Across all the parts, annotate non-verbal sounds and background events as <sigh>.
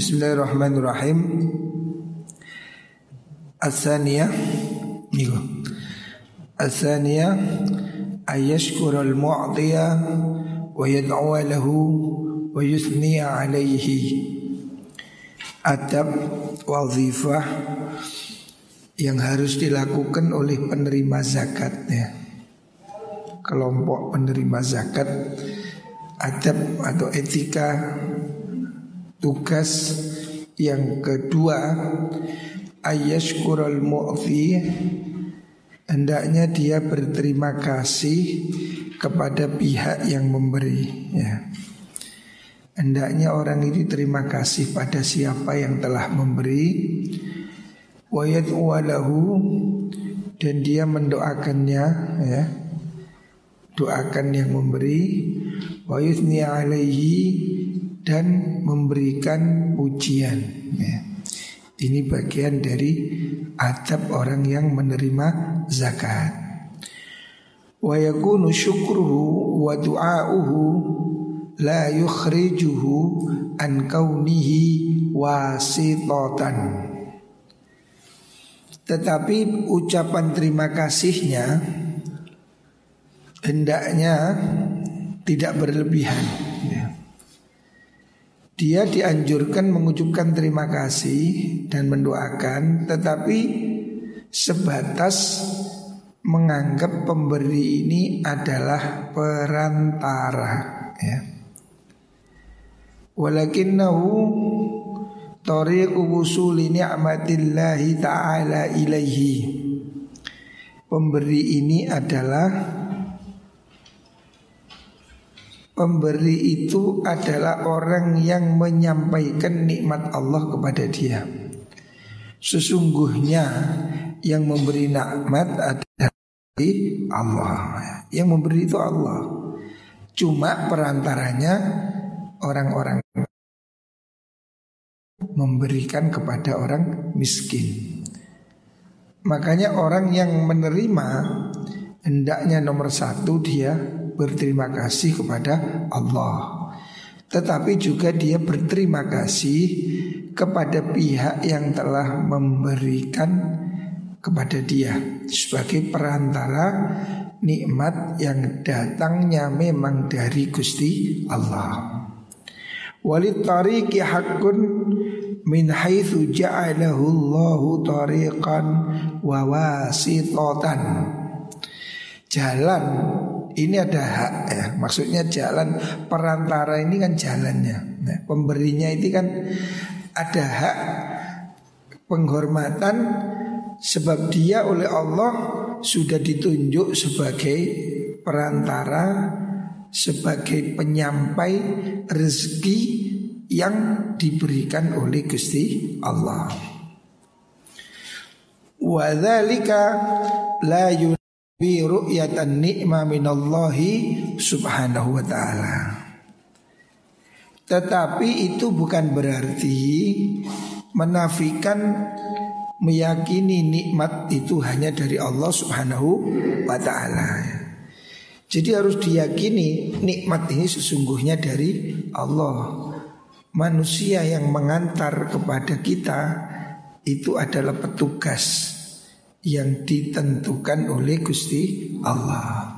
Bismillahirrahmanirrahim. Asaniyah Niku Asaniyah Ayashkurul mu'tiya Wa yad'uwa lahu Wa yuthniya alaihi Adab Wazifah Yang harus dilakukan oleh penerima zakat ya. Kelompok penerima zakat Adab atau etika Tugas yang kedua ayashkurul mu'fi hendaknya dia berterima kasih kepada pihak yang memberi ya. Hendaknya orang ini terima kasih pada siapa yang telah memberi walahu dan dia mendoakannya ya. Doakan yang memberi wa alaihi dan memberikan pujian ya. Ini bagian dari adab orang yang menerima zakat. Wa yakunu syukruhu wa du'auhu la yukhrijuhu an kaunihi wasitatan. Tetapi ucapan terima kasihnya hendaknya tidak berlebihan. Dia dianjurkan mengucapkan terima kasih dan mendoakan Tetapi sebatas menganggap pemberi ini adalah perantara ya. Walakinnahu tariqu wusuli ni'matillahi ta'ala ilaihi Pemberi ini adalah Pemberi itu adalah orang yang menyampaikan nikmat Allah kepada dia. Sesungguhnya yang memberi nikmat adalah Allah. Yang memberi itu Allah. Cuma perantaranya orang-orang memberikan kepada orang miskin. Makanya orang yang menerima hendaknya nomor satu dia berterima kasih kepada Allah. Tetapi juga dia berterima kasih kepada pihak yang telah memberikan kepada dia sebagai perantara nikmat yang datangnya memang dari Gusti Allah. Walid tariqi haqqun min haitsu ja'alahu Allahu tariqan wa wasitatan. Jalan ini ada hak ya. Maksudnya jalan perantara ini kan jalannya. Nah, pemberinya itu kan ada hak penghormatan sebab dia oleh Allah sudah ditunjuk sebagai perantara sebagai penyampai rezeki yang diberikan oleh Gusti Allah. Wadzalika la bi ru'yatan ni'ma minallahi subhanahu wa ta'ala. Tetapi itu bukan berarti menafikan meyakini nikmat itu hanya dari Allah subhanahu wa ta'ala. Jadi harus diyakini nikmat ini sesungguhnya dari Allah. Manusia yang mengantar kepada kita itu adalah petugas yang ditentukan oleh Gusti Allah.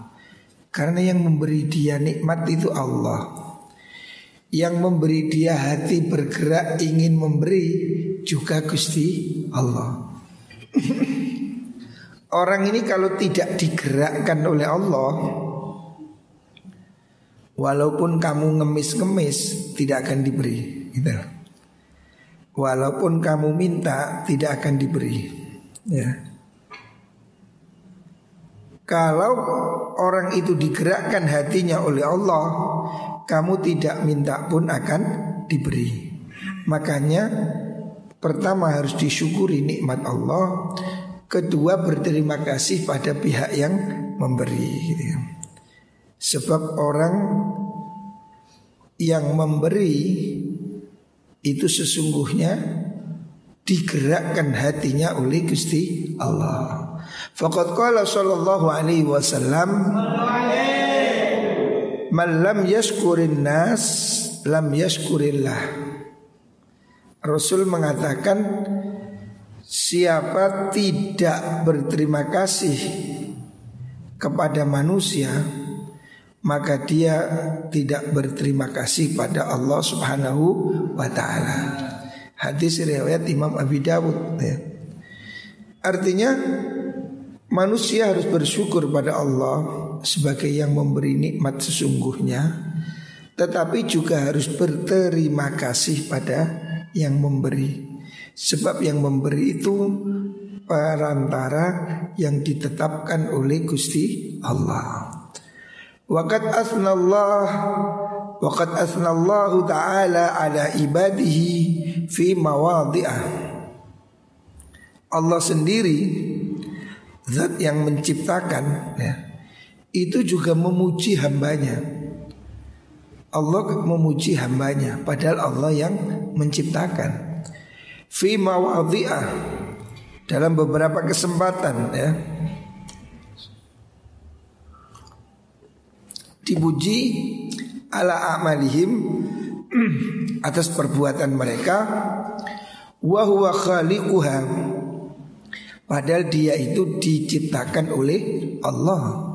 Karena yang memberi dia nikmat itu Allah. Yang memberi dia hati bergerak ingin memberi juga Gusti Allah. <clears throat> Orang ini kalau tidak digerakkan oleh Allah Walaupun kamu ngemis-ngemis Tidak akan diberi gitu. Walaupun kamu minta Tidak akan diberi Ya kalau orang itu digerakkan hatinya oleh Allah, kamu tidak minta pun akan diberi. Makanya pertama harus disyukuri nikmat Allah, kedua berterima kasih pada pihak yang memberi. Gitu ya. Sebab orang yang memberi itu sesungguhnya digerakkan hatinya oleh Gusti Allah. Faqad qala sallallahu alaihi wasallam Man lam yashkurin nas lam yashkurillah Rasul mengatakan siapa tidak berterima kasih kepada manusia maka dia tidak berterima kasih pada Allah Subhanahu wa taala. Hadis riwayat Imam Abi Dawud ya. Artinya manusia harus bersyukur pada Allah sebagai yang memberi nikmat sesungguhnya tetapi juga harus berterima kasih pada yang memberi. Sebab yang memberi itu perantara yang ditetapkan oleh Gusti Allah. Waqad asnallah Waqad asnallahu ta'ala ala ibadihi fi mawadhi'ah Allah sendiri Zat yang menciptakan ya, Itu juga memuji hambanya. Allah memuji hambanya Padahal Allah yang menciptakan. Fi mawadhi'ah Dalam beberapa kesempatan ya dipuji ala amalihim <clears throat> atas perbuatan mereka. Wa huwa khaliquha padahal dia itu diciptakan oleh Allah.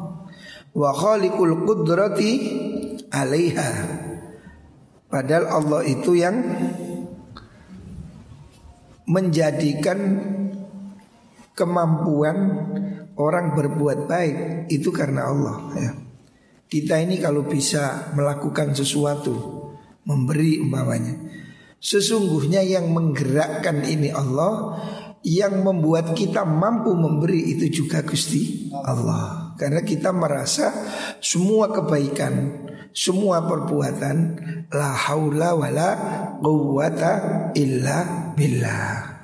Wa khaliqul qudrati alaiha. Padahal Allah itu yang menjadikan kemampuan orang berbuat baik. Itu karena Allah ya. Kita ini kalau bisa melakukan sesuatu Memberi umpamanya Sesungguhnya yang menggerakkan ini Allah Yang membuat kita mampu memberi itu juga Gusti Allah Karena kita merasa semua kebaikan Semua perbuatan La haula wa la quwata illa billah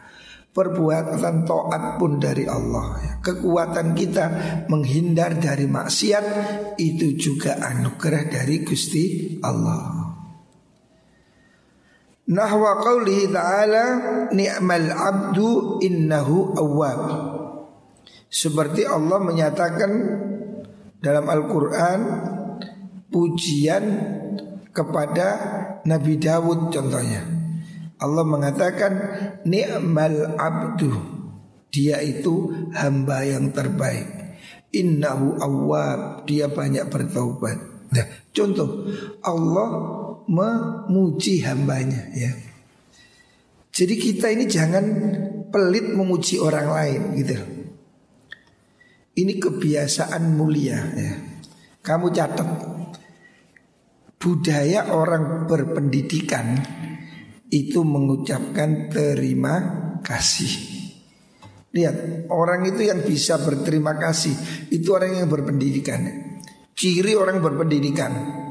perbuatan taat pun dari Allah. Kekuatan kita menghindar dari maksiat itu juga anugerah dari Gusti Allah. Nahwa qawlihi ta'ala ni'mal abdu innahu awwab. Seperti Allah menyatakan dalam Al-Qur'an pujian kepada Nabi Dawud contohnya. Allah mengatakan ni'mal abdu dia itu hamba yang terbaik innahu awwab dia banyak bertaubat nah, contoh Allah memuji hambanya ya jadi kita ini jangan pelit memuji orang lain gitu ini kebiasaan mulia ya kamu catat budaya orang berpendidikan itu mengucapkan terima kasih. Lihat, orang itu yang bisa berterima kasih itu orang yang berpendidikan. Ciri orang berpendidikan.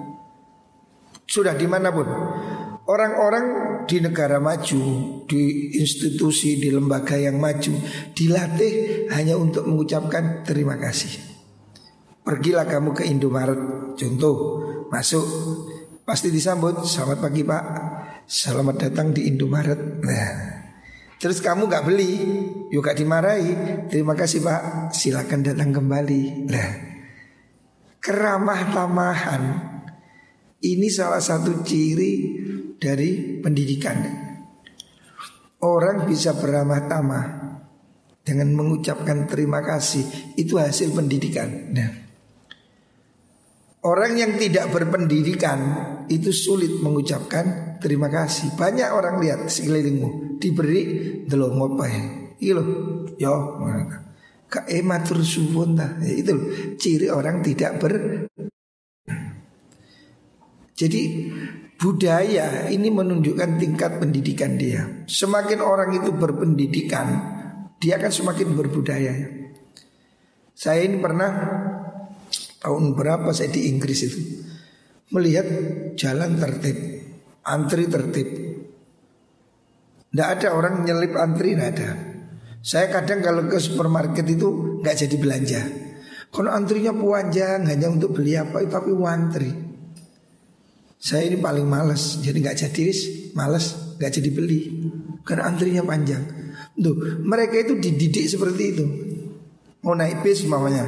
Sudah di mana pun. Orang-orang di negara maju, di institusi, di lembaga yang maju, dilatih hanya untuk mengucapkan terima kasih. Pergilah kamu ke Indomaret, contoh, masuk, pasti disambut, selamat pagi pak, Selamat datang di Indomaret. Nah, terus kamu nggak beli, juga dimarahi. Terima kasih Pak, silakan datang kembali. Nah, keramah tamahan ini salah satu ciri dari pendidikan. Orang bisa beramah tamah dengan mengucapkan terima kasih itu hasil pendidikan. Nah, orang yang tidak berpendidikan itu sulit mengucapkan terima kasih. Banyak orang lihat sekelilingmu diberi delok ngopai. Lho, yo. Kak ematur suwun dah. Ya, itu ciri orang tidak ber Jadi budaya ini menunjukkan tingkat pendidikan dia. Semakin orang itu berpendidikan, dia akan semakin berbudaya. Saya ini pernah tahun berapa saya di Inggris itu melihat jalan tertib antri tertib. Tidak ada orang nyelip antri, tidak ada. Saya kadang kalau ke supermarket itu nggak jadi belanja. Kalau antrinya panjang hanya untuk beli apa tapi wantri. Saya ini paling males, jadi nggak jadi wis, males, nggak jadi beli karena antrinya panjang. Tuh, mereka itu dididik seperti itu. Mau naik bis mamanya.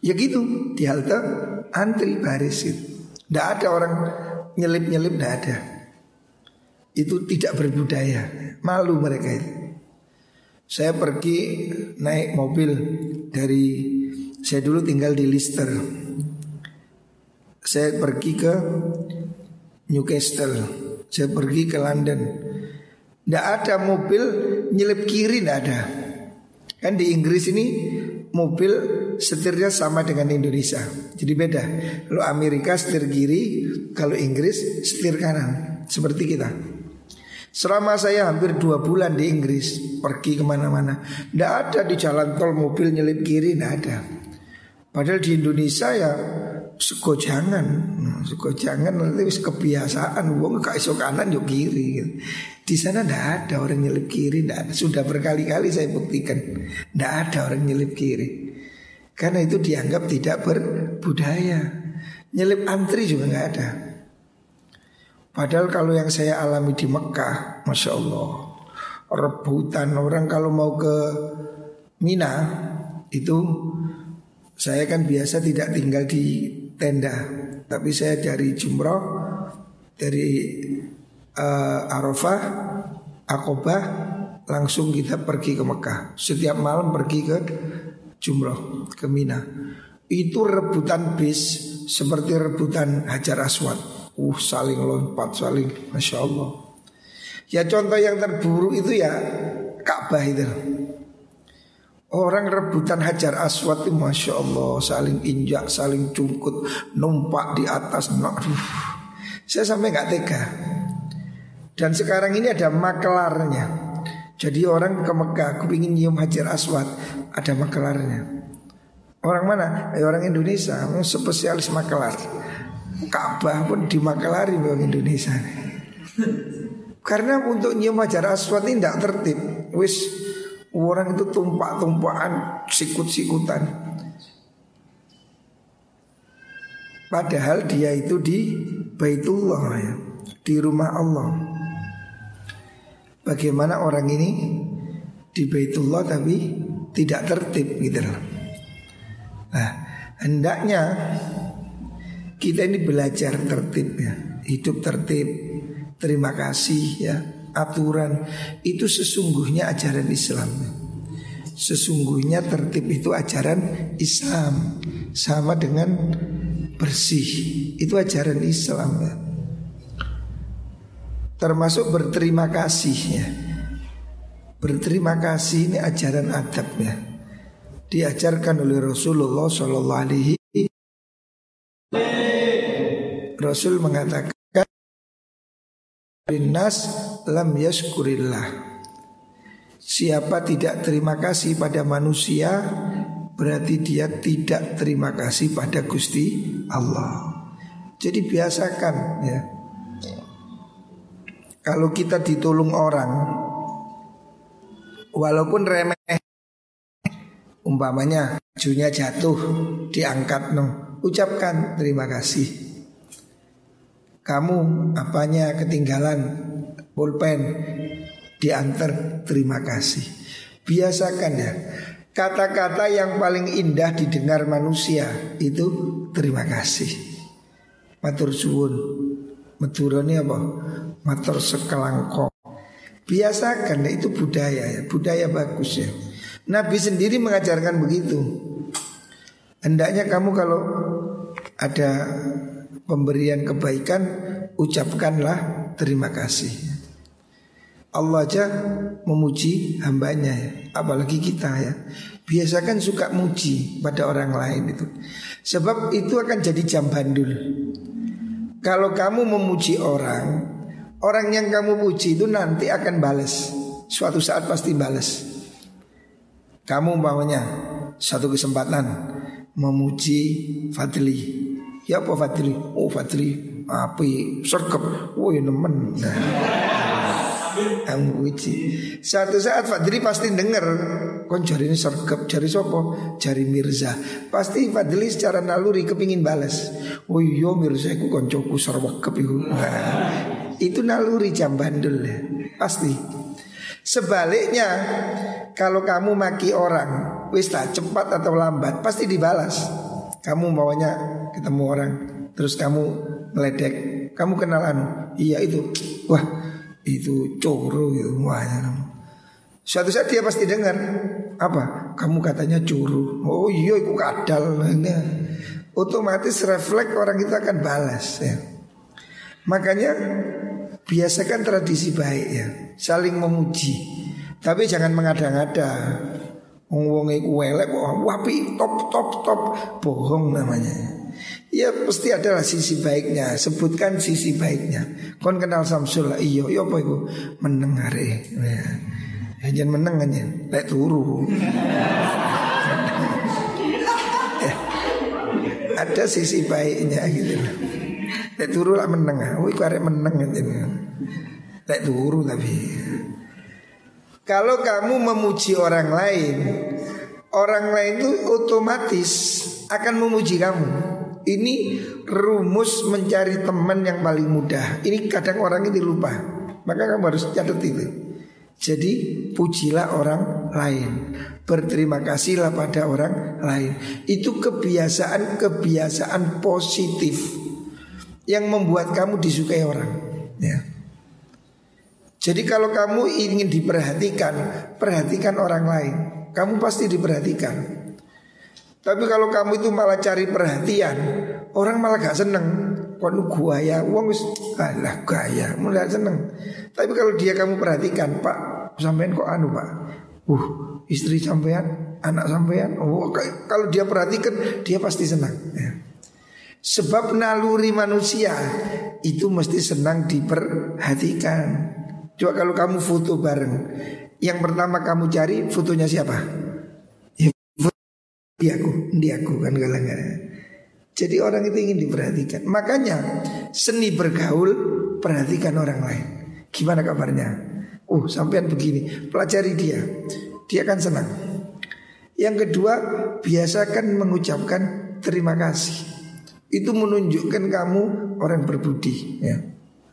Ya gitu, di halte antri baris gitu. Tidak ada orang nyelip-nyelip tidak ada. itu tidak berbudaya. Malu mereka itu. Saya pergi naik mobil dari saya dulu tinggal di Lister. Saya pergi ke Newcastle. Saya pergi ke London. Tidak ada mobil nyelip kiri, tidak ada. Kan di Inggris ini mobil setirnya sama dengan Indonesia. Jadi beda. Kalau Amerika setir kiri, kalau Inggris setir kanan. Seperti kita. Selama saya hampir dua bulan di Inggris Pergi ke mana-mana Tidak ada di jalan tol mobil nyelip kiri Tidak ada Padahal di Indonesia ya Sego jangan nah, Sego jangan nanti kebiasaan. Wong gak iso kanan yuk kiri. Di sana tidak ada orang nyelip kiri tidak ada. Sudah berkali-kali saya buktikan Tidak ada orang nyelip kiri. Karena itu dianggap tidak berbudaya. Nyelip antri juga nggak ada. Padahal kalau yang saya alami di Mekah, masya Allah, rebutan orang kalau mau ke Mina itu saya kan biasa tidak tinggal di tenda, tapi saya dari Jumroh, dari uh, Arafah, Akobah, langsung kita pergi ke Mekah. Setiap malam pergi ke Jumroh, ke Mina. Itu rebutan bis seperti rebutan Hajar Aswad. Uh saling lompat saling Masya Allah Ya contoh yang terburuk itu ya Ka'bah itu Orang rebutan hajar aswad itu Masya Allah Saling injak, saling cungkut Numpak di atas. Saya sampai nggak tega Dan sekarang ini ada makelarnya Jadi orang ke Mekah Aku ingin nyium hajar aswad Ada makelarnya Orang mana? Eh, orang Indonesia Spesialis makelar Ka'bah pun dimakelari orang Indonesia. <laughs> Karena untuk nyium hajar aswad ini tidak tertib. Wis orang itu tumpak-tumpakan, sikut-sikutan. Padahal dia itu di Baitullah ya, di rumah Allah. Bagaimana orang ini di Baitullah tapi tidak tertib gitu Nah, hendaknya kita ini belajar tertib ya, hidup tertib, terima kasih ya, aturan itu sesungguhnya ajaran Islam. Sesungguhnya tertib itu ajaran Islam sama dengan bersih itu ajaran Islam. Termasuk berterima kasih ya. Berterima kasih ini ajaran adab ya. Diajarkan oleh Rasulullah Shallallahu Alaihi Rasul mengatakan Nas lam yaskurillah Siapa tidak terima kasih pada manusia Berarti dia tidak terima kasih pada Gusti Allah. Jadi biasakan ya. Kalau kita ditolong orang Walaupun remeh Umpamanya bajunya jatuh Diangkat no Ucapkan terima kasih. Kamu apanya ketinggalan pulpen diantar terima kasih. Biasakan ya kata-kata yang paling indah didengar manusia itu terima kasih. Matur suwun. Maturane apa? Matur sekelangkong. Biasakan ya, itu budaya ya, budaya bagus ya. Nabi sendiri mengajarkan begitu. Hendaknya kamu kalau ada pemberian kebaikan ucapkanlah terima kasih. Allah aja memuji hambanya ya, apalagi kita ya. Biasakan suka muji pada orang lain itu. Sebab itu akan jadi jam bandul. Kalau kamu memuji orang, orang yang kamu puji itu nanti akan balas. Suatu saat pasti balas. Kamu umpamanya satu kesempatan memuji Fadli Ya apa Fadli? Oh Fadli api sergap. Woi nemen. Nah. Ang uji. Satu saat Fadli pasti dengar kon jari ini sergap jari sopo jari Mirza. Pasti Fadli secara naluri kepingin balas. Oh iya Mirza aku koncoku serwakep itu. Nah, itu naluri jam bandel ya. Pasti. Sebaliknya kalau kamu maki orang, wis cepat atau lambat pasti dibalas. Kamu bawanya ketemu orang terus kamu meledek, kamu kenal anu? Iya itu. Wah, itu curu gitu semuanya. Suatu saat dia pasti dengar apa? Kamu katanya curu. Oh iya, aku kadal. Nah, otomatis refleks orang itu akan balas ya. Makanya biasakan tradisi baik ya, saling memuji. Tapi jangan mengada-ngada. Wong iku elek kok wapi top top top bohong namanya. Ya pasti adalah sisi baiknya. Sebutkan sisi baiknya. Kon kenal Samsul lah. Iya iya apa itu Meneng hari ya. Jangan meneng aja Lek turu. Eh, <laughs> Ada sisi baiknya gitu Lek turu lah meneng. Oh itu meneng aja Lek turu tapi. Kalau kamu memuji orang lain Orang lain itu otomatis akan memuji kamu Ini rumus mencari teman yang paling mudah. Ini kadang orang ini lupa. Maka kamu harus catat itu. Jadi pujilah orang lain. Berterima kasihlah pada orang lain. Itu kebiasaan-kebiasaan positif Yang membuat kamu disukai orang. Ya. Jadi kalau kamu ingin diperhatikan, perhatikan orang lain. Kamu pasti diperhatikan. Tapi kalau kamu itu malah cari perhatian, orang malah gak seneng. Waduh gua ya, uang wis alah gaya, mulai seneng. Tapi kalau dia kamu perhatikan, Pak, sampean kok anu Pak? Uh, istri sampean, anak sampean. Oh, kalau dia perhatikan, dia pasti senang. Ya. Sebab naluri manusia itu mesti senang diperhatikan. Coba kalau kamu foto bareng Yang pertama kamu cari fotonya siapa? Dia aku, dia aku kan galang Jadi orang itu ingin diperhatikan. Makanya seni bergaul Perhatikan orang lain. Gimana kabarnya? Oh sampean begini Pelajari dia. Dia akan senang. Yang kedua Biasakan mengucapkan terima kasih. Itu menunjukkan kamu orang berbudi ya.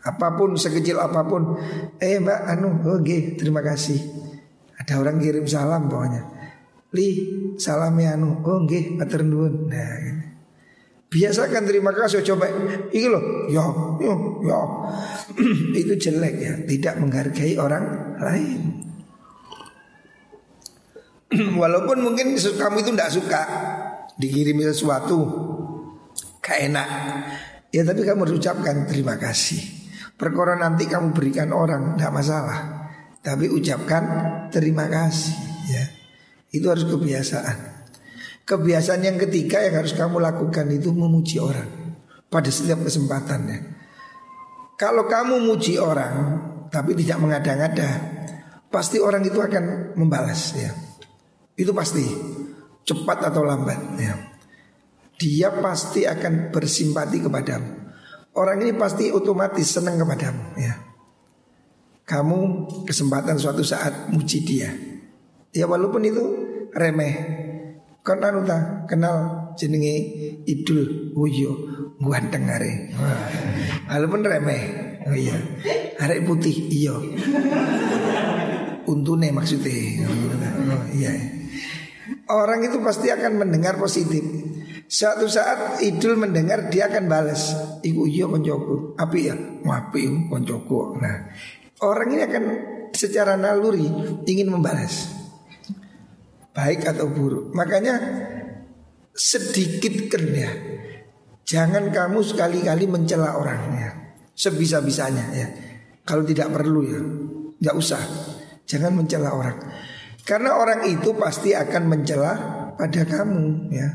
Apa pun sekecil apa pun. Eh mbak anu oke okay, terima kasih. Ada orang kirim salam pokoknya Li salamnya anu. Oh oke matur nuwun. Nah gitu. Biasakan terima kasih coba. Ini loh yo yo yo Itu jelek ya Tidak menghargai orang lain. <clears throat> Walaupun mungkin kamu itu tidak suka Dikirim sesuatu enak. Ya tapi kamu harus ucapkan terima kasih. Perkara nanti kamu berikan orang Tidak masalah. Tapi ucapkan terima kasih ya. Itu harus kebiasaan Kebiasaan yang ketiga yang harus kamu lakukan itu memuji orang Pada setiap kesempatan ya. Kalau kamu muji orang Tapi tidak mengada-ngada Pasti orang itu akan membalas ya. Itu pasti Cepat atau lambat ya. Dia pasti akan bersimpati kepadamu Orang ini pasti otomatis senang kepadamu ya. Kamu kesempatan suatu saat muji dia. Ya walaupun itu remeh. Kan anu ta kenal jenenge Idul Wuyo ganteng are. Walaupun remeh. Oh iya. Arek putih iya. Untune maksudnya. Oh, iya. Orang itu pasti akan mendengar positif. Suatu saat Idul mendengar dia akan balas. Iku iya koncoku. Api ya? Api koncoku. Nah, orang ini akan secara naluri ingin membalas. Baik atau buruk. Makanya sedikit ya. Jangan kamu sekali-kali mencela orangnya. Sebisa-bisanya ya. Kalau tidak perlu ya, nggak usah. Jangan mencela orang. Karena orang itu pasti akan mencela pada kamu ya.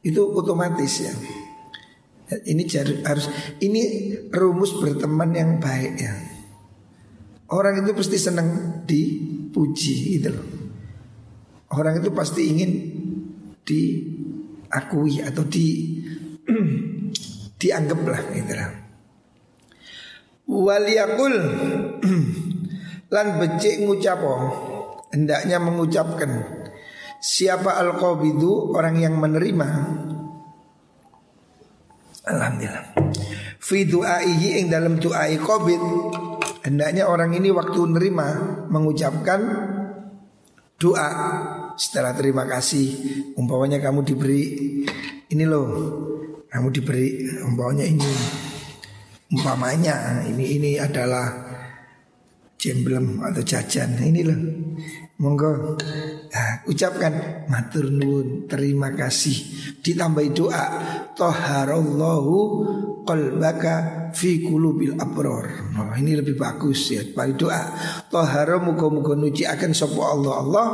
Itu otomatis ya. Ini harus ini rumus berteman yang baik ya. Orang itu pasti senang dipuji gitu loh. Orang itu pasti ingin diakui atau di <clears throat> dianggap lah gitu lah. Waliyakul <clears throat> lan becik ngucapo hendaknya mengucapkan Siapa al-qabidu orang yang menerima Alhamdulillah Fi du'aihi ing dalam du'ai qabid Hendaknya orang ini waktu menerima Mengucapkan doa Setelah terima kasih Umpamanya kamu diberi Ini loh Kamu diberi Umpamanya ini Umpamanya ini ini adalah jemblem atau jajan. Ini loh. Monggo nah, ucapkan matur nuwun, terima kasih. Ditambahi doa, toharallahu qalbaka fi qulubil abror. Oh, ini lebih bagus ya. Pada doa, toharo muga-muga nuci akan sapa Allah Allah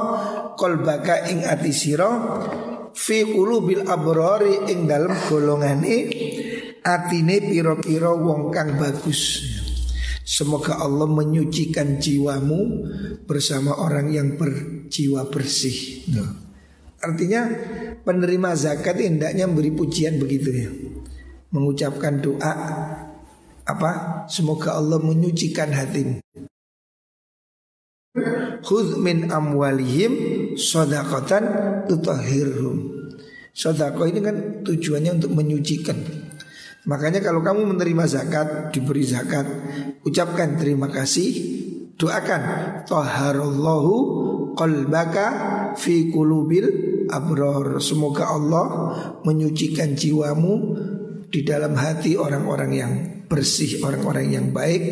qalbaka ing ati sira fi qulubil abrori ing dalem golongane atine pira-pira wong kang bagus. Semoga Allah menyucikan jiwamu bersama orang yang berjiwa bersih. Artinya penerima zakat hendaknya memberi pujian begitu ya. Mengucapkan doa apa? Semoga Allah menyucikan hatimu. Khudh min amwalihim sodakatan tutahhirhum. Sodako ini kan tujuannya untuk menyucikan. Makanya kalau kamu menerima zakat, diberi zakat, ucapkan terima kasih, doakan taharallahu qalbaka fi qulubil abror. Semoga Allah menyucikan jiwamu di dalam hati orang-orang yang bersih, orang-orang yang baik.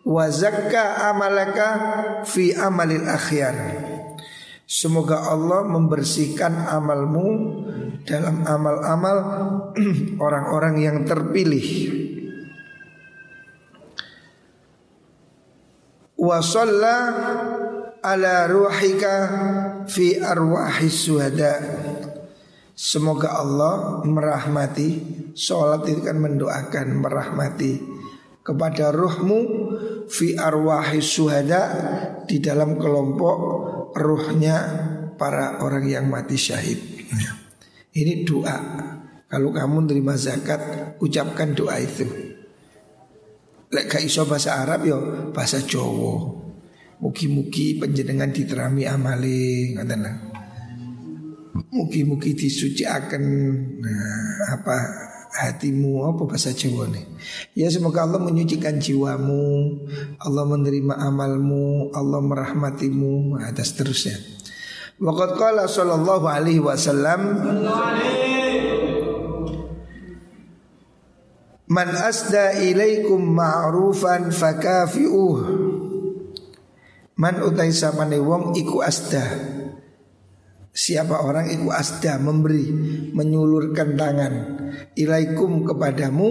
Wa zakka amalaka fi amalil akhyar. Semoga Allah membersihkan amalmu dalam amal-amal <clears throat> orang-orang yang terpilih. Wa ala ruhika fi arwahis suhada. Semoga Allah merahmati Sholat itu kan mendoakan merahmati Kepada ruhmu Fi arwahis suhada Di dalam kelompok Ruhnya para orang yang mati syahid ini doa. Kalau kamu terima zakat, ucapkan doa itu. Lek gak iso bahasa Arab yo bahasa Jawa. Mugi-mugi penjenengan diterami amali ngoten Mugi-mugi disuciaken nah, apa hatimu apa bahasa Jawa nih. Ya semoga Allah menyucikan jiwamu, Allah menerima amalmu, Allah merahmatimu, atas terusnya. Waqad qala sallallahu alaihi wasallam Man asda ilaikum ma'rufan fakafi'uh Man utai sapane wong iku asda Siapa orang iku asda memberi Menyulurkan tangan. Ilaikum kepadamu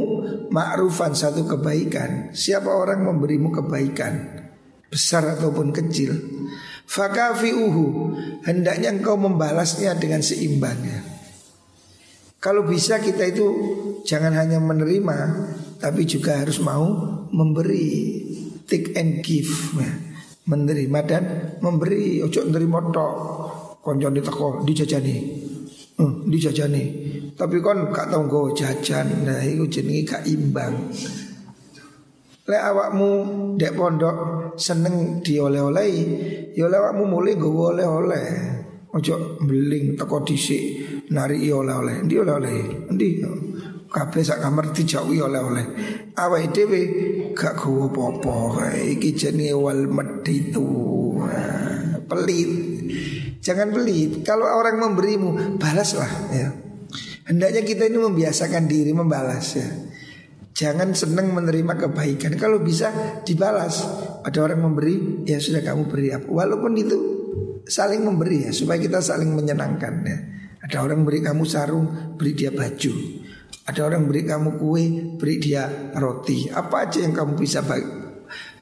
Ma'rufan satu kebaikan. Siapa orang memberimu kebaikan Besar ataupun kecil Fakafi'uhu Hendaknya engkau membalasnya dengan seimbangnya. Kalau bisa kita itu Jangan hanya menerima Tapi juga harus mau memberi Take and give. Menerima dan memberi Ojo menerima tok Konjon di toko dijajani uh, Dijajani Tapi kon gak tau gue jajan Nah itu jenenge gak imbang Lek awakmu dek pondok seneng dioleh-oleh, ya awakmu mulai gue oleh-oleh. Ojo beling teko dhisik nari oleh-oleh. Ndi oleh-oleh? Ndi? Kabeh sak kamar dijauhi oleh-oleh. Awake dhewe gak gowo apa-apa. Iki jenenge wal meditu. Pelit. Jangan pelit. Kalau orang memberimu, balaslah ya. Hendaknya kita ini membiasakan diri membalas ya. Jangan senang menerima kebaikan. Kalau bisa dibalas. Ada orang memberi Ya sudah kamu beri. Apa Walaupun itu saling memberi ya Supaya kita saling menyenangkan ya. Ada orang beri kamu sarung Beri dia baju. Ada orang beri kamu kue Beri dia roti. Apa aja yang kamu bisa bagi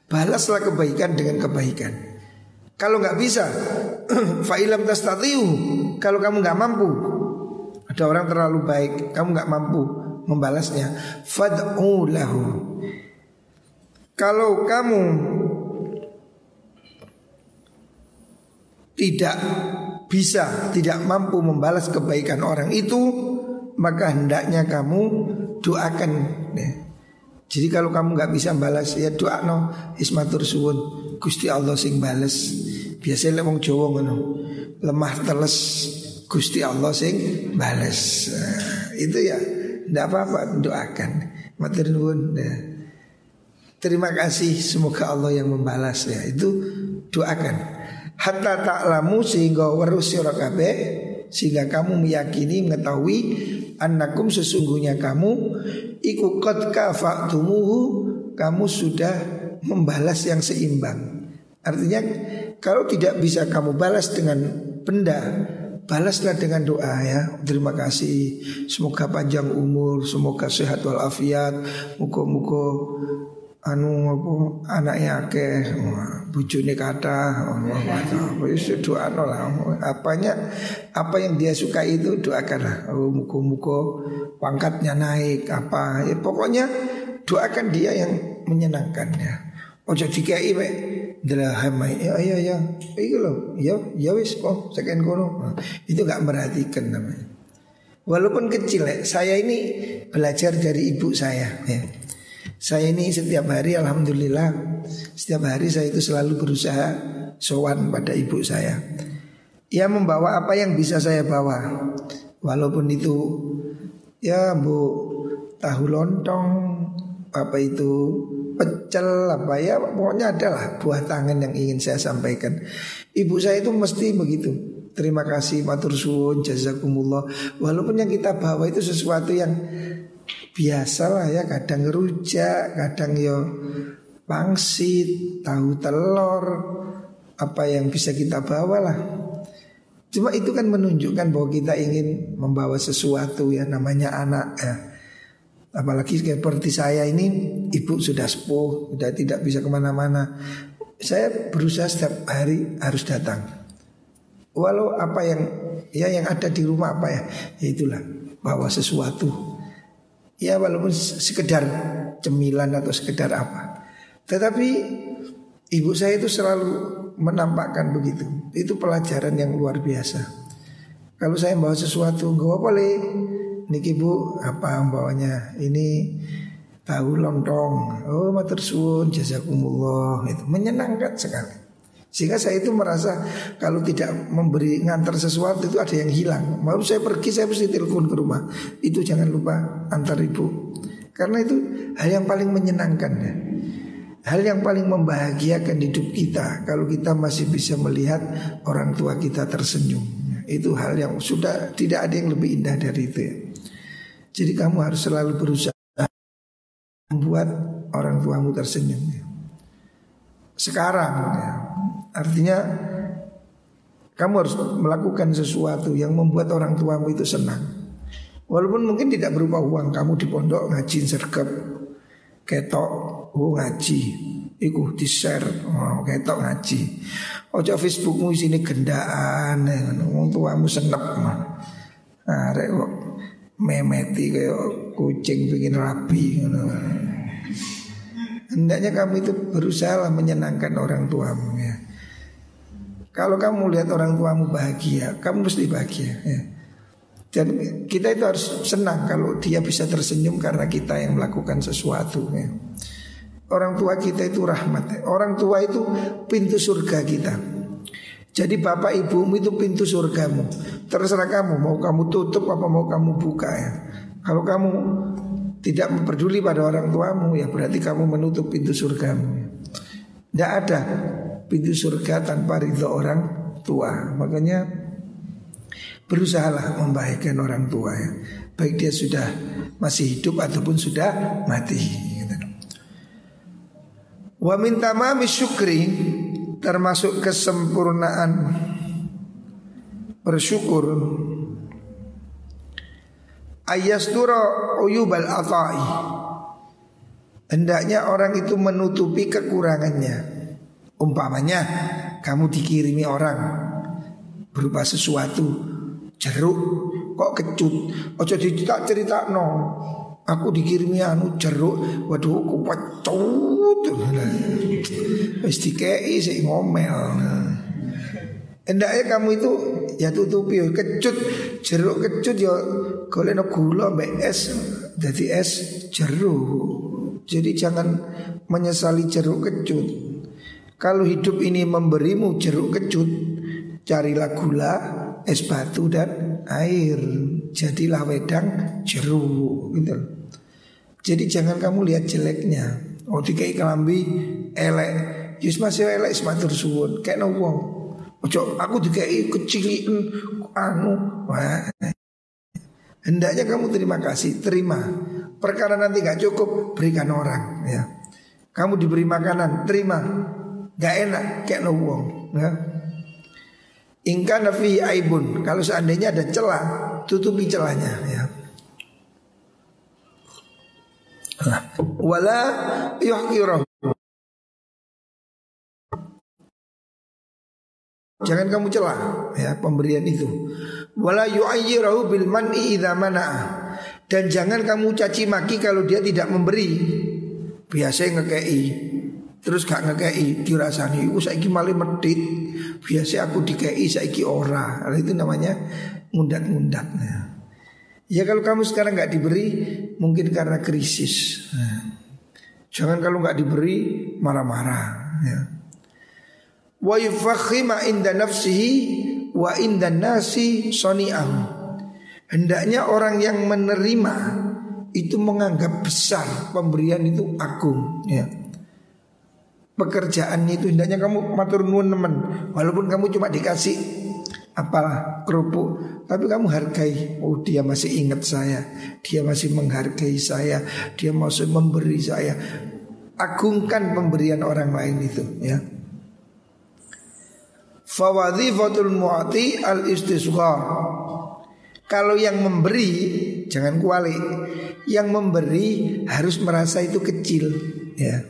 Balaslah kebaikan dengan kebaikan Kalau nggak bisa <clears throat> Fa'ilam tastatiu. Kalau kamu nggak mampu. Ada orang terlalu baik Kamu nggak mampu membalasnya. Fad'u lahu. Kalau kamu tidak bisa tidak mampu membalas kebaikan orang itu maka hendaknya kamu doakan. Jadi kalau kamu nggak bisa balas ya doa no ismatur suwun gusti Allah sing balas biasanya wong Jawa ngono lemah teles gusti Allah sing balas nah, itu ya tidak apa-apa doakan Matur nuwun. Ya. Terima kasih semoga Allah yang membalas ya. Itu doakan. Hatta ta'lamu sehingga warus kabeh Sehingga kamu meyakini mengetahui Anakum sesungguhnya kamu Iku qad kafaktumuhu Kamu sudah membalas yang seimbang. Artinya kalau tidak bisa kamu balas dengan benda, balaslah dengan doa ya. Terima kasih. Semoga panjang umur, semoga sehat walafiat, muka-muka anu apa anaknya akeh. Bujune kata wis doa lah. Apanya apa yang dia suka itu doakanlah oh muka-muka pangkatnya naik apa. Ya pokoknya doakan dia yang menyenangkan ya ojo dikai mek hamai ya ya ya itu loh ya ya wis kok sekian kono itu gak merhatikan namanya walaupun kecil ya saya ini belajar dari ibu saya ya saya ini setiap hari alhamdulillah setiap hari saya itu selalu berusaha sowan pada ibu saya. Ia membawa apa yang bisa saya bawa. Walaupun itu ya Bu tahu lontong apa itu pecel apa ya pokoknya adalah buah tangan yang ingin saya sampaikan. Ibu saya itu mesti begitu. Terima kasih matur suwun jazakumullah. Walaupun yang kita bawa itu sesuatu yang biasalah ya kadang rujak, kadang yo pangsit, tahu telur, apa yang bisa kita bawa lah. Cuma itu kan menunjukkan bahwa kita ingin membawa sesuatu ya namanya anak ya. Apalagi seperti saya ini ibu sudah sepuh, sudah tidak bisa ke mana-mana. Saya berusaha setiap hari harus datang. Walau apa yang ya yang ada di rumah apa ya, ya itulah bawa sesuatu. Ya walaupun sekedar cemilan atau sekedar apa. Tetapi ibu saya itu selalu menampakkan begitu. Itu pelajaran yang luar biasa. Kalau saya bawa sesuatu Gak boleh Niki bu apa bawanya Ini tahu lontong Oh matur suwun jazakumullah Itu menyenangkan sekali sehingga saya itu merasa kalau tidak memberi ngantar sesuatu itu ada yang hilang. Mau saya pergi saya mesti telepon ke rumah. Itu jangan lupa antar ibu. Karena itu hal yang paling menyenangkan ya. Hal yang paling membahagiakan hidup kita kalau kita masih bisa melihat orang tua kita tersenyum. Itu hal yang sudah tidak ada yang lebih indah dari itu ya. Jadi kamu harus selalu berusaha membuat orang tuamu tersenyum. Ya. Sekarang ya, Artinya kamu harus melakukan sesuatu yang membuat orang tuamu itu senang. Walaupun mungkin tidak berupa uang, kamu di pondok ngaji sergap, ketok, oh ngaji, iku di share, oh, ketok ngaji. Ojo Facebookmu sini gendaan, orang tuamu senep. Nah, rek memeti kayak kucing bikin rapi. Hendaknya kamu itu berusaha menyenangkan orang tuamu ya. Kalau kamu lihat orang tuamu bahagia, kamu mesti bahagia. Ya. Dan kita itu harus senang kalau dia bisa tersenyum karena kita yang melakukan sesuatu. Ya. Orang tua kita itu rahmat. Orang tua itu pintu surga kita. Jadi bapak ibumu itu pintu surgamu. Terserah kamu mau kamu tutup apa mau kamu buka ya. Kalau kamu tidak memperduli pada orang tuamu ya berarti kamu menutup pintu surgamu. Tidak ada pintu surga tanpa ridho orang tua. Makanya berusahalah membahagiakan orang tua ya. Baik dia sudah masih hidup ataupun sudah mati. Gitu. Wa min tamami syukri termasuk kesempurnaan. Bersyukur. Ayastura uyubal atai. Hendaknya orang itu menutupi kekurangannya. Umpamanya kamu dikirimi orang berupa sesuatu jeruk kok kecut ojo dicerita cerita no aku dikirimi anu jeruk waduh aku pecut wis dikei sik ngomel Endaknya kamu itu ya tutupi kecut jeruk kecut ya golek gula mbek es jadi es jeruk. Jadi jangan menyesali jeruk kecut. Kalau hidup ini memberimu jeruk kecut, carilah gula, es batu dan air. Jadilah wedang jeruk gitu. Jadi jangan kamu lihat jeleknya. Oh dikai kelambi elek. Yus masih elek sematur suwun. Kayak no wong. Ojo aku dikai kecilin anu. Wah. Hendaknya kamu terima kasih, terima. Perkara nanti gak cukup, berikan orang ya. Kamu diberi makanan, terima Gak enak kayak no wong ya. Ingka nafi aibun Kalau seandainya ada celah Tutupi celahnya ya Wala yuhkirah Jangan kamu celah ya pemberian itu. Wala yu'ayyirahu bil man'i idza. Dan jangan kamu caci maki kalau dia tidak memberi. Biasa ngekei. Terus gak ngekei dirasani iku saiki malah medit. Biasa aku dikei saiki ora. Nah, itu namanya ngundat-ngundat. Ya. ya kalau kamu sekarang nggak diberi mungkin karena krisis. Nah, jangan kalau nggak diberi marah-marah. Ya wa yufakhima inda nafsihi wa inda nasi soni'ahu. Hendaknya orang yang menerima itu menganggap besar pemberian itu agung ya. Pekerjaannya itu hendaknya kamu matur nuwun teman walaupun kamu cuma dikasih apalah kerupuk tapi kamu hargai oh dia masih ingat saya dia masih menghargai saya dia masih memberi saya agungkan pemberian orang lain itu ya Fawadhifatul mu'ati al istisghar. Kalau yang memberi jangan kuali. Yang memberi harus merasa itu kecil, ya.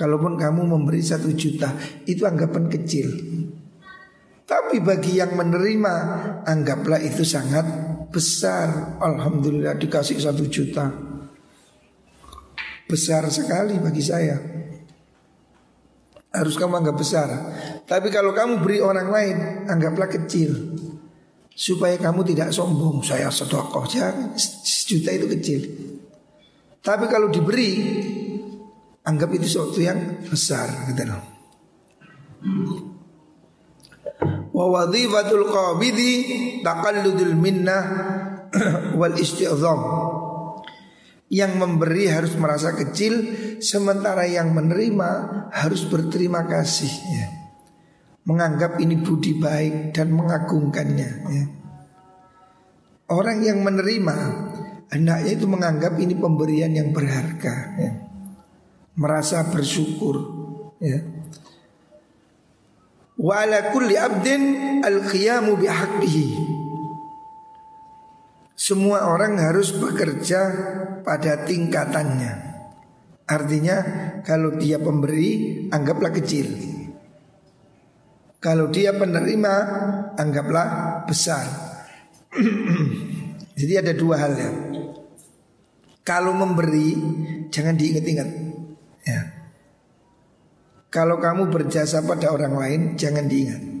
Kalaupun kamu memberi satu juta itu anggapan kecil. Tapi bagi yang menerima anggaplah itu sangat besar. Alhamdulillah dikasih satu juta. Besar sekali bagi saya harus kamu anggap besar. Tapi kalau kamu beri orang lain, anggaplah kecil. Supaya kamu tidak sombong. Saya sedekah jangan sejuta itu kecil. Tapi kalau diberi, anggap itu sesuatu yang besar gitu. Wa qabidi taqalludul minnah <clears throat> wal isti'zam yang memberi harus merasa kecil Sementara yang menerima harus berterima kasih ya. Menganggap ini budi baik dan mengagungkannya ya. Orang yang menerima Hendaknya itu menganggap ini pemberian yang berharga ya. Merasa bersyukur ya. Wa ala kulli abdin al-qiyamu bihaqqihi semua orang harus bekerja pada tingkatannya. Artinya kalau dia pemberi anggaplah kecil. Kalau dia penerima anggaplah besar. <clears throat> Jadi ada dua hal ya. Kalau memberi jangan diingat-ingat. Ya. Kalau kamu berjasa pada orang lain jangan diingat.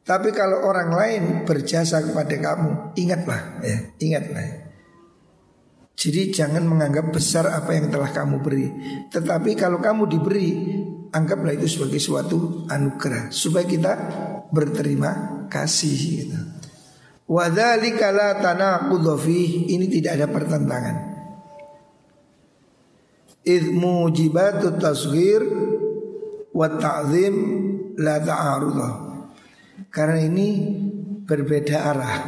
Tapi kalau orang lain berjasa kepada kamu, ingatlah ya, ingatlah. Jadi jangan menganggap besar apa yang telah kamu beri. Tetapi kalau kamu diberi, anggaplah itu sebagai suatu anugerah supaya kita berterima kasih gitu. Wadzalika Ini tidak ada pertentangan. Idh mujibatut tasghir wa ta'zim la ta'arudah. Karena ini berbeda arah.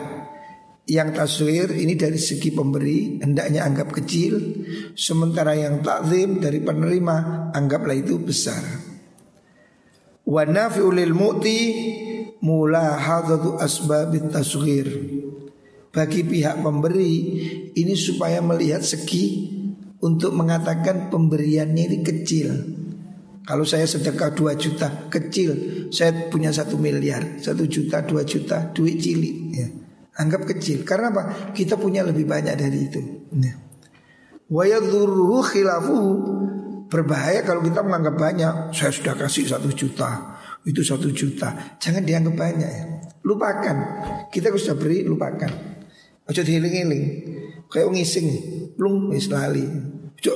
Yang taswir ini dari segi pemberi hendaknya anggap kecil, sementara yang takzim dari penerima anggaplah itu besar. Wa nafi'u lil mu'ti mulahadatu asbabit tasghir. Bagi pihak pemberi ini supaya melihat segi untuk mengatakan pemberiannya ini kecil. Kalau saya sedekah 2 juta kecil, saya punya satu miliar, satu juta, dua juta, duit cilik. Ya. Anggap kecil. Karena apa? Kita punya lebih banyak dari itu. Ya. Wayadhuruhu khilafuhu Berbahaya kalau kita menganggap banyak Saya sudah kasih satu juta Itu satu juta Jangan dianggap banyak ya Lupakan Kita sudah beri lupakan Ojo dihiling-hiling Kayak ngising Belum wis lali Ojo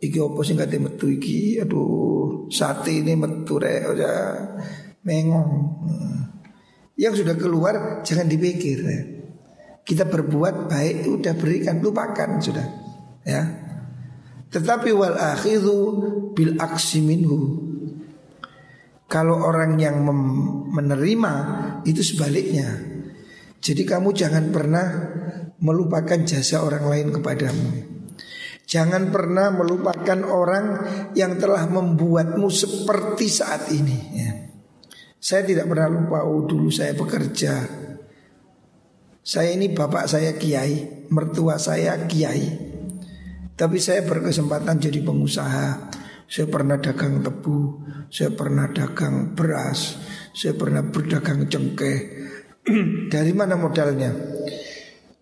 iki opo sing kate metu iki? Aduh sate ini metu rek ya. Mengong. Hmm. yang sudah keluar jangan dipikir ya. kita berbuat baik udah berikan lupakan sudah. Ya. Tetapi wal akhidhu bil aksi minhu. Kalau orang yang menerima itu sebaliknya. Jadi kamu jangan pernah melupakan jasa orang lain kepadamu Jangan pernah melupakan orang yang telah membuatmu seperti saat ini. Ya. Saya tidak pernah lupa oh dulu saya bekerja. Saya ini bapak saya kiai Mertua saya kiai. Tapi saya berkesempatan jadi pengusaha. Saya pernah dagang tebu Saya pernah dagang beras Saya pernah berdagang cengkeh. <clears throat> Dari mana modalnya?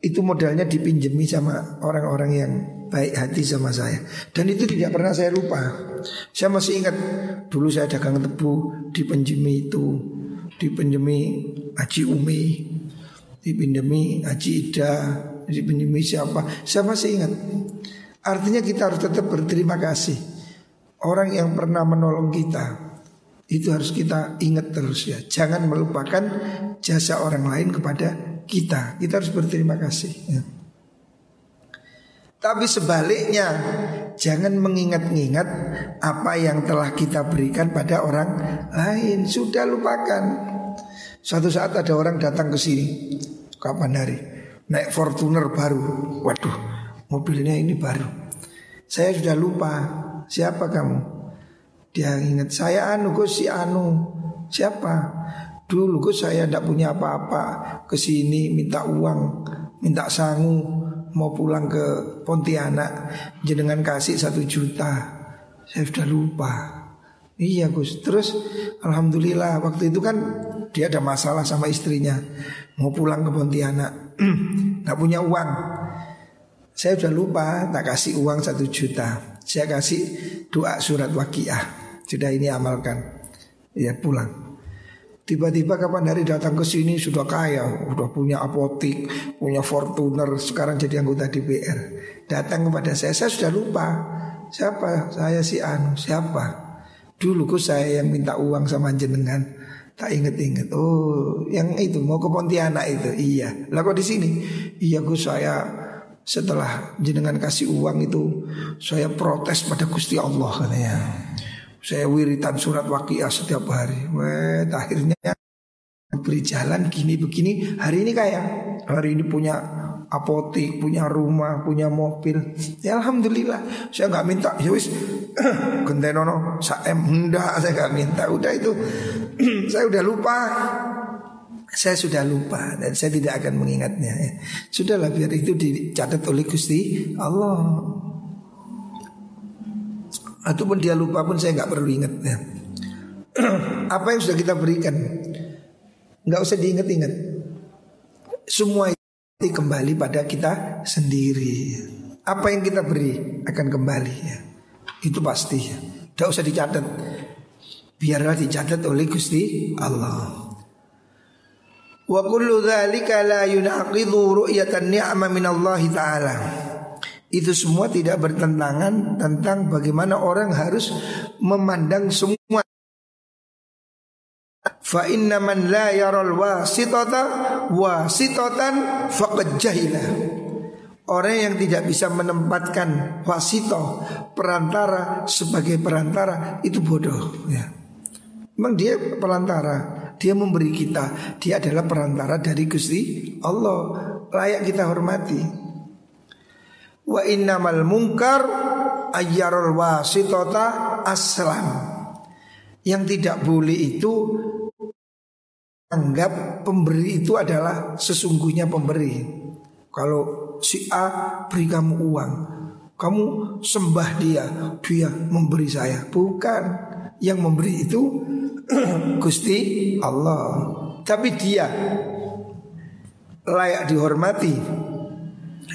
Itu modalnya dipinjemi sama orang-orang yang baik hati sama saya Dan itu tidak pernah saya lupa Saya masih ingat Dulu saya dagang tebu Dipinjemi itu Dipinjemi Haji Umi Dipinjemi Haji Ida Dipinjemi siapa Saya masih ingat Artinya kita harus tetap berterima kasih Orang yang pernah menolong kita itu harus kita ingat terus ya. Jangan melupakan jasa orang lain kepada kita. Kita harus berterima kasih. Ya. Tapi sebaliknya, jangan mengingat-ingat apa yang telah kita berikan pada orang lain. Sudah lupakan. Suatu saat ada orang datang ke sini, kapan hari, naik Fortuner baru. Waduh, mobilnya ini baru. Saya sudah lupa siapa kamu. Dia ingat saya Anu, gue si Anu. Siapa? Dulu gue saya tidak punya apa-apa ke sini minta uang, minta sangu, mau pulang ke Pontianak, jenengan kasih satu juta. Saya sudah lupa. Iya Gus. Terus alhamdulillah waktu itu kan dia ada masalah sama istrinya, mau pulang ke Pontianak, <clears throat> nggak punya uang. Saya sudah lupa, tak kasih uang satu juta. Saya kasih doa surat wakiah. Sudah ini amalkan. Ya pulang. Tiba-tiba kapan hari datang ke sini sudah kaya, sudah punya apotik, punya Fortuner, sekarang jadi anggota DPR. Datang kepada saya, saya sudah lupa. Siapa? Saya si Anu. Siapa? Dulu ku saya yang minta uang sama jenengan. Tak inget-inget. Oh, yang itu mau ke Pontianak itu. Iya. Lah kok di sini? Iya ku saya setelah jenengan kasih uang itu saya protes pada Gusti Allah katanya. Saya wiritan surat wakiah setiap hari. Weh, akhirnya beri jalan gini begini. Hari ini kayak hari ini punya apotik, punya rumah, punya mobil. Ya alhamdulillah. Saya nggak minta. Ya wis <clears throat> gentenono saem hendak saya nggak minta. Udah itu <clears throat> saya udah lupa. Saya sudah lupa dan saya tidak akan mengingatnya. Sudahlah biar itu dicatat oleh Gusti Allah ataupun dia lupa pun saya nggak perlu ingat ya. <clears throat> Apa yang sudah kita berikan nggak usah diingat-ingat. Semua itu kembali pada kita sendiri. Apa yang kita beri akan kembali ya. Itu pasti ya. Usah dicatat. Biarlah dicatat oleh Gusti Allah. Wa kullu dzalika la yunaqidhu ru'yatan ni'ma min Allah taala. Itu semua tidak bertentangan tentang bagaimana orang harus memandang semua. Fa inna man la yaral wasitata wasitatan faqad jahila. Orang yang tidak bisa menempatkan wasito perantara sebagai perantara itu bodoh ya. Memang dia perantara, dia memberi kita, dia adalah perantara dari Gusti Allah, layak kita hormati. Wa innamal munkar ayyarul wasitota aslam. Yang tidak boleh itu anggap pemberi itu adalah sesungguhnya pemberi. Kalau si A beri kamu uang, kamu sembah dia, dia memberi saya. Bukan yang memberi itu <clears throat> Gusti Allah. Tapi dia layak dihormati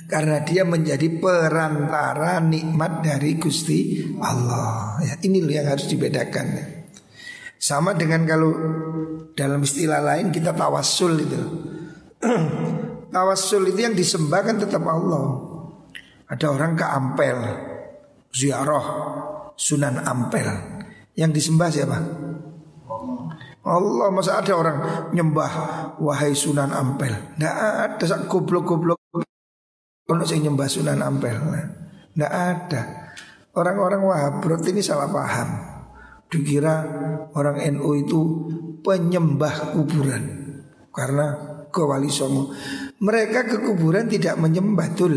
karena dia menjadi perantara nikmat dari Gusti Allah. Ya, ini loh yang harus dibedakan. Sama dengan kalau dalam istilah lain kita tawassul itu. <clears throat> tawassul itu yang disembah kan tetap Allah. Ada orang ke Ampel, ziarah Sunan Ampel. Yang disembah siapa? Allah masa ada orang nyembah wahai Sunan Ampel. Tidak ada goblok-goblok Ono sing nyembah Sunan Ampel. Nggak ada. Orang-orang Wahabrot ini salah paham. Dikira orang NU itu penyembah kuburan. Karena ke Wali Songo. Mereka ke kuburan tidak menyembah tul.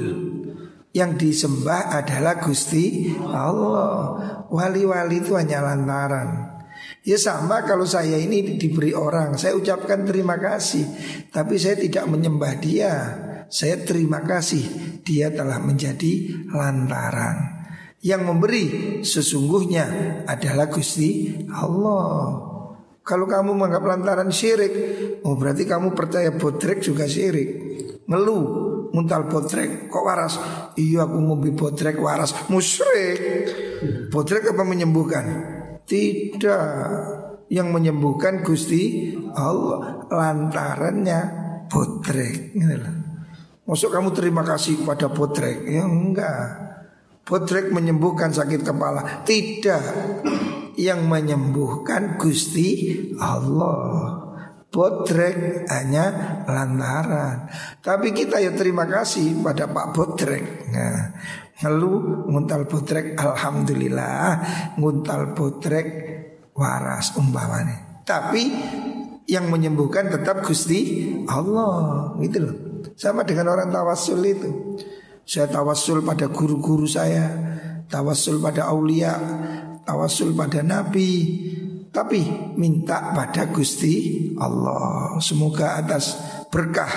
yang disembah adalah Gusti Allah. Wali-wali itu hanya lantaran. Ya sama kalau saya ini diberi orang, saya ucapkan terima kasih, tapi saya tidak menyembah dia. Saya terima kasih dia telah menjadi lantaran. Yang memberi sesungguhnya adalah Gusti Allah. Kalau kamu menganggap lantaran syirik, oh berarti kamu percaya botrek juga syirik. Ngeluh, muntal botrek, kok waras? Iya aku mau botrek waras, musyrik. Botrek apa menyembuhkan? Tidak. Yang menyembuhkan Gusti Allah lantarannya botrek. Masuk kamu terima kasih kepada botrek? Ya enggak. Potrek menyembuhkan sakit kepala. Tidak. Yang menyembuhkan Gusti Allah. Potrek hanya lantaran. Tapi kita ya terima kasih pada Pak Potrek nah, Ngeluh nguntal potrek Alhamdulillah. Nguntal potrek waras umpamanya. Tapi yang menyembuhkan tetap Gusti Allah. Gitu loh Sama dengan orang tawasul itu saya tawasul pada guru-guru saya, tawasul pada aulia, tawasul pada nabi, tapi minta pada Gusti Allah. Semoga atas berkah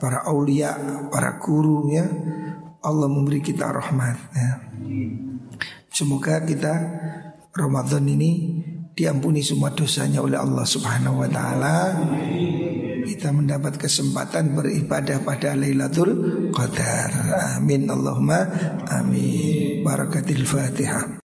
para aulia, para guru ya, Allah memberi kita rahmat ya. Semoga kita Ramadan ini diampuni semua dosanya oleh Allah Subhanahu wa taala kita mendapat kesempatan beribadah pada Lailatul Qadar. Amin Allahumma amin. Barakatil Fatihah.